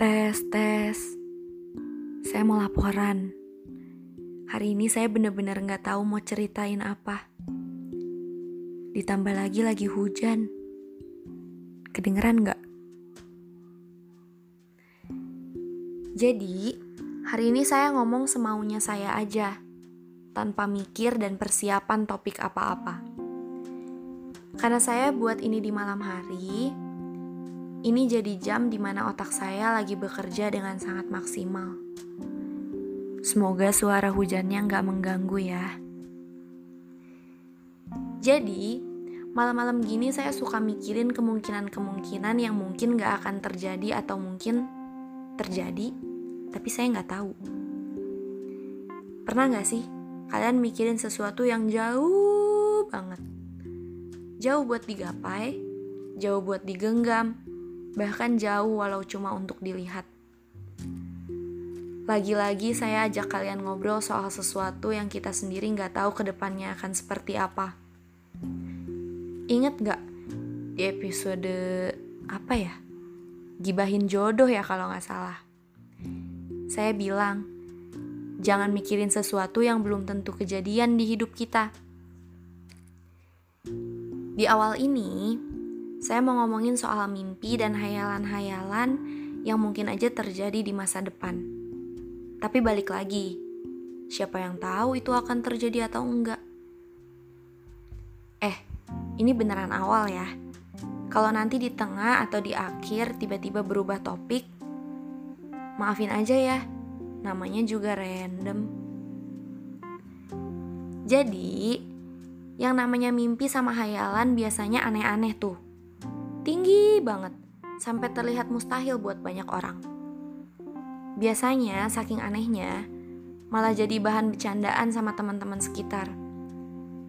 Tes, tes. Saya mau laporan. Hari ini saya bener-bener nggak tahu mau ceritain apa. Ditambah lagi lagi hujan. Kedengeran nggak? Jadi, hari ini saya ngomong semaunya saya aja, tanpa mikir dan persiapan topik apa-apa. Karena saya buat ini di malam hari, ini jadi jam di mana otak saya lagi bekerja dengan sangat maksimal. Semoga suara hujannya nggak mengganggu ya. Jadi, malam-malam gini saya suka mikirin kemungkinan-kemungkinan yang mungkin nggak akan terjadi atau mungkin terjadi, tapi saya nggak tahu. Pernah nggak sih kalian mikirin sesuatu yang jauh banget? Jauh buat digapai, jauh buat digenggam, bahkan jauh walau cuma untuk dilihat. Lagi-lagi saya ajak kalian ngobrol soal sesuatu yang kita sendiri nggak tahu ke depannya akan seperti apa. Ingat nggak di episode apa ya? Gibahin jodoh ya kalau nggak salah. Saya bilang, jangan mikirin sesuatu yang belum tentu kejadian di hidup kita. Di awal ini, saya mau ngomongin soal mimpi dan hayalan-hayalan yang mungkin aja terjadi di masa depan. Tapi balik lagi, siapa yang tahu itu akan terjadi atau enggak? Eh, ini beneran awal ya. Kalau nanti di tengah atau di akhir tiba-tiba berubah topik, maafin aja ya, namanya juga random. Jadi, yang namanya mimpi sama hayalan biasanya aneh-aneh tuh. Tinggi banget, sampai terlihat mustahil buat banyak orang. Biasanya, saking anehnya, malah jadi bahan bercandaan sama teman-teman sekitar.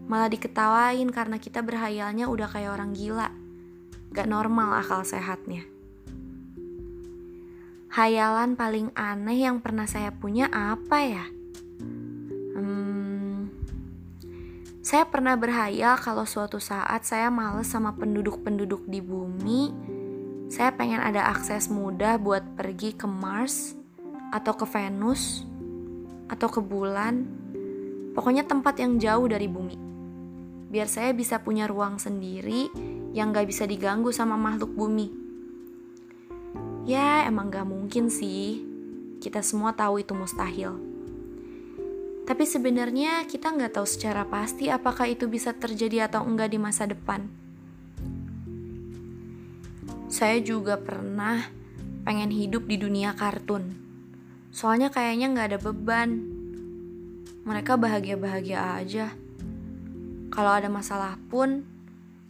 Malah diketawain karena kita berhayalnya udah kayak orang gila. Gak normal akal sehatnya. Hayalan paling aneh yang pernah saya punya apa ya? Saya pernah berhayal kalau suatu saat saya males sama penduduk-penduduk di bumi. Saya pengen ada akses mudah buat pergi ke Mars atau ke Venus atau ke bulan. Pokoknya tempat yang jauh dari bumi. Biar saya bisa punya ruang sendiri yang gak bisa diganggu sama makhluk bumi. Ya, emang gak mungkin sih. Kita semua tahu itu mustahil. Tapi sebenarnya kita nggak tahu secara pasti apakah itu bisa terjadi atau enggak di masa depan. Saya juga pernah pengen hidup di dunia kartun. Soalnya kayaknya nggak ada beban. Mereka bahagia-bahagia aja. Kalau ada masalah pun,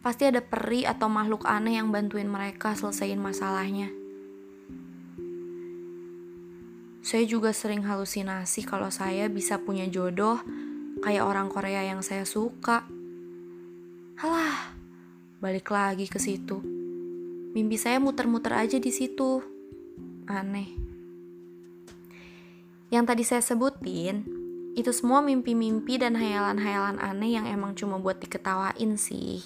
pasti ada peri atau makhluk aneh yang bantuin mereka selesaiin masalahnya. Saya juga sering halusinasi kalau saya bisa punya jodoh kayak orang Korea yang saya suka. Halah, balik lagi ke situ. Mimpi saya muter-muter aja di situ. Aneh. Yang tadi saya sebutin, itu semua mimpi-mimpi dan hayalan-hayalan aneh yang emang cuma buat diketawain sih.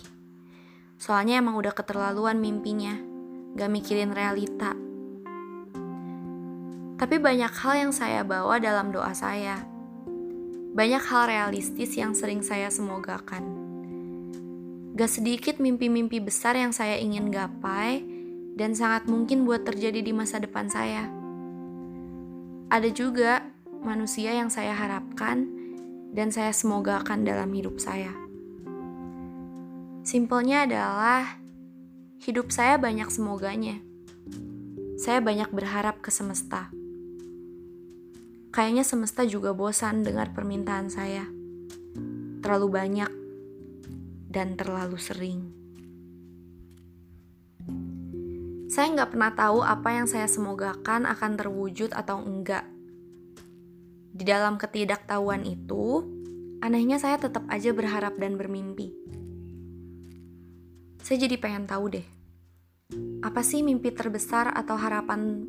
Soalnya emang udah keterlaluan mimpinya, gak mikirin realita. Tapi banyak hal yang saya bawa dalam doa saya. Banyak hal realistis yang sering saya semogakan. Gak sedikit mimpi-mimpi besar yang saya ingin gapai dan sangat mungkin buat terjadi di masa depan saya. Ada juga manusia yang saya harapkan dan saya semogakan dalam hidup saya. Simpelnya adalah hidup saya banyak semoganya. Saya banyak berharap ke semesta. Kayaknya semesta juga bosan dengar permintaan saya. Terlalu banyak dan terlalu sering. Saya nggak pernah tahu apa yang saya semogakan akan terwujud atau enggak. Di dalam ketidaktahuan itu, anehnya saya tetap aja berharap dan bermimpi. Saya jadi pengen tahu deh, apa sih mimpi terbesar atau harapan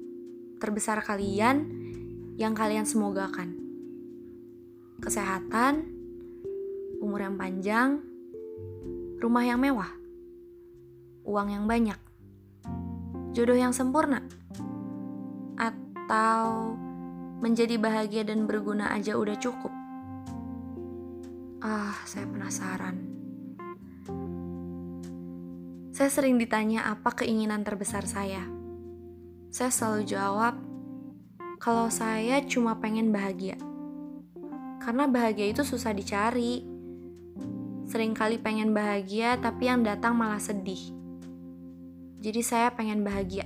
terbesar kalian yang kalian semogakan? Kesehatan, umur yang panjang, rumah yang mewah, uang yang banyak, jodoh yang sempurna, Atau menjadi bahagia dan berguna aja udah cukup? Ah, saya penasaran. Saya sering ditanya apa keinginan terbesar saya. Saya selalu jawab, kalau saya cuma pengen bahagia. Karena bahagia itu susah dicari. Seringkali pengen bahagia, tapi yang datang malah sedih. Jadi saya pengen bahagia.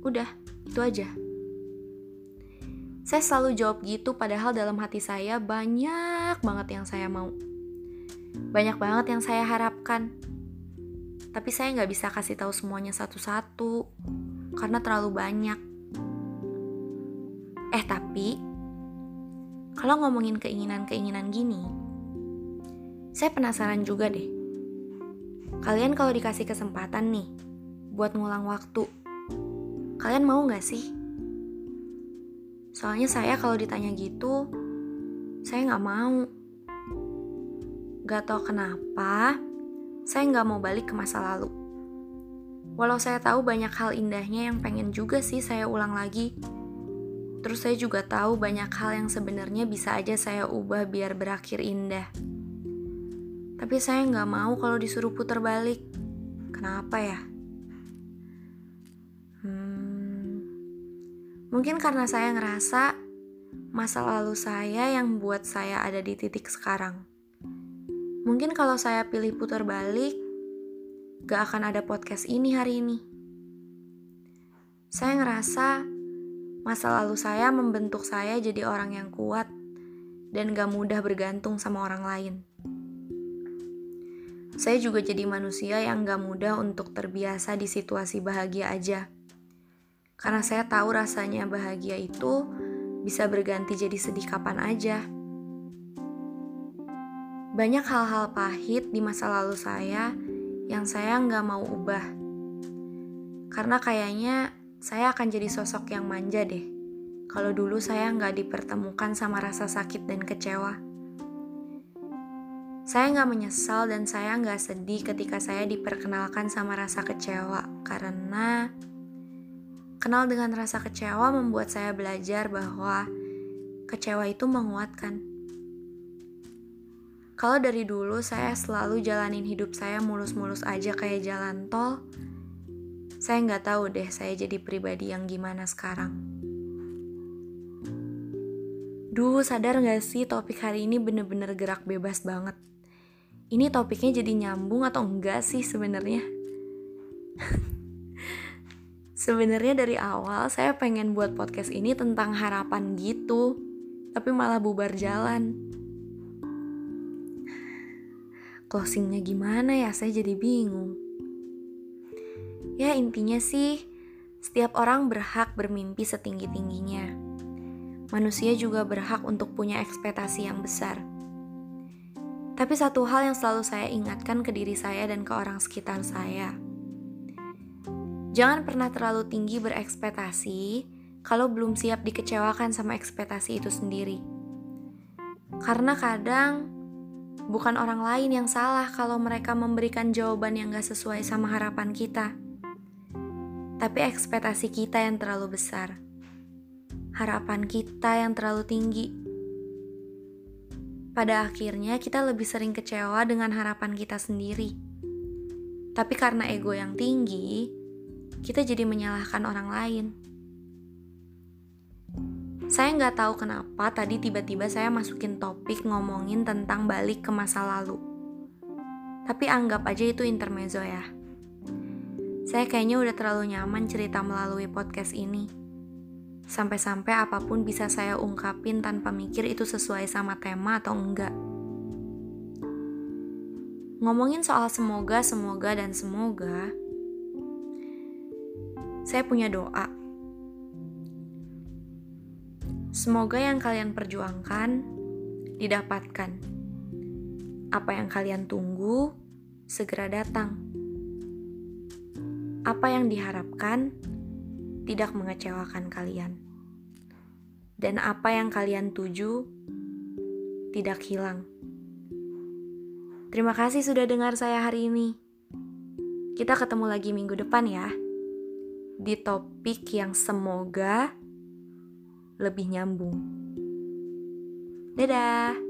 Udah, itu aja. Saya selalu jawab gitu, padahal dalam hati saya banyak banget yang saya mau. Banyak banget yang saya harapkan. Tapi saya nggak bisa kasih tahu semuanya satu-satu karena terlalu banyak. Eh tapi, kalau ngomongin keinginan-keinginan gini, saya penasaran juga deh. Kalian kalau dikasih kesempatan nih, buat ngulang waktu, kalian mau gak sih? Soalnya saya kalau ditanya gitu, saya gak mau. Gak tau kenapa, saya gak mau balik ke masa lalu. Walau saya tahu banyak hal indahnya yang pengen juga sih saya ulang lagi. Terus saya juga tahu banyak hal yang sebenarnya bisa aja saya ubah biar berakhir indah. Tapi saya nggak mau kalau disuruh putar balik. Kenapa ya? Hmm, mungkin karena saya ngerasa masa lalu saya yang buat saya ada di titik sekarang. Mungkin kalau saya pilih putar balik, gak akan ada podcast ini hari ini. Saya ngerasa masa lalu saya membentuk saya jadi orang yang kuat dan gak mudah bergantung sama orang lain. Saya juga jadi manusia yang gak mudah untuk terbiasa di situasi bahagia aja. Karena saya tahu rasanya bahagia itu bisa berganti jadi sedih kapan aja. Banyak hal-hal pahit di masa lalu saya yang saya nggak mau ubah. Karena kayaknya saya akan jadi sosok yang manja deh. Kalau dulu saya nggak dipertemukan sama rasa sakit dan kecewa. Saya nggak menyesal dan saya nggak sedih ketika saya diperkenalkan sama rasa kecewa karena kenal dengan rasa kecewa membuat saya belajar bahwa kecewa itu menguatkan. Kalau dari dulu saya selalu jalanin hidup saya mulus-mulus aja kayak jalan tol, saya nggak tahu deh saya jadi pribadi yang gimana sekarang. Duh, sadar gak sih topik hari ini bener-bener gerak bebas banget. Ini topiknya jadi nyambung atau enggak sih sebenarnya? sebenarnya dari awal saya pengen buat podcast ini tentang harapan gitu, tapi malah bubar jalan closingnya gimana ya saya jadi bingung ya intinya sih setiap orang berhak bermimpi setinggi-tingginya. Manusia juga berhak untuk punya ekspektasi yang besar. Tapi satu hal yang selalu saya ingatkan ke diri saya dan ke orang sekitar saya. Jangan pernah terlalu tinggi berekspektasi kalau belum siap dikecewakan sama ekspektasi itu sendiri. Karena kadang bukan orang lain yang salah kalau mereka memberikan jawaban yang gak sesuai sama harapan kita. Tapi ekspektasi kita yang terlalu besar. Harapan kita yang terlalu tinggi. Pada akhirnya kita lebih sering kecewa dengan harapan kita sendiri. Tapi karena ego yang tinggi, kita jadi menyalahkan orang lain. Saya nggak tahu kenapa tadi tiba-tiba saya masukin topik ngomongin tentang balik ke masa lalu. Tapi anggap aja itu intermezzo ya. Saya kayaknya udah terlalu nyaman cerita melalui podcast ini. Sampai-sampai apa pun bisa saya ungkapin tanpa mikir itu sesuai sama tema atau enggak. Ngomongin soal semoga, semoga, dan semoga, saya punya doa Semoga yang kalian perjuangkan didapatkan. Apa yang kalian tunggu segera datang. Apa yang diharapkan tidak mengecewakan kalian. Dan apa yang kalian tuju tidak hilang. Terima kasih sudah dengar saya hari ini. Kita ketemu lagi minggu depan ya. Di topik yang semoga lebih nyambung. Dadah.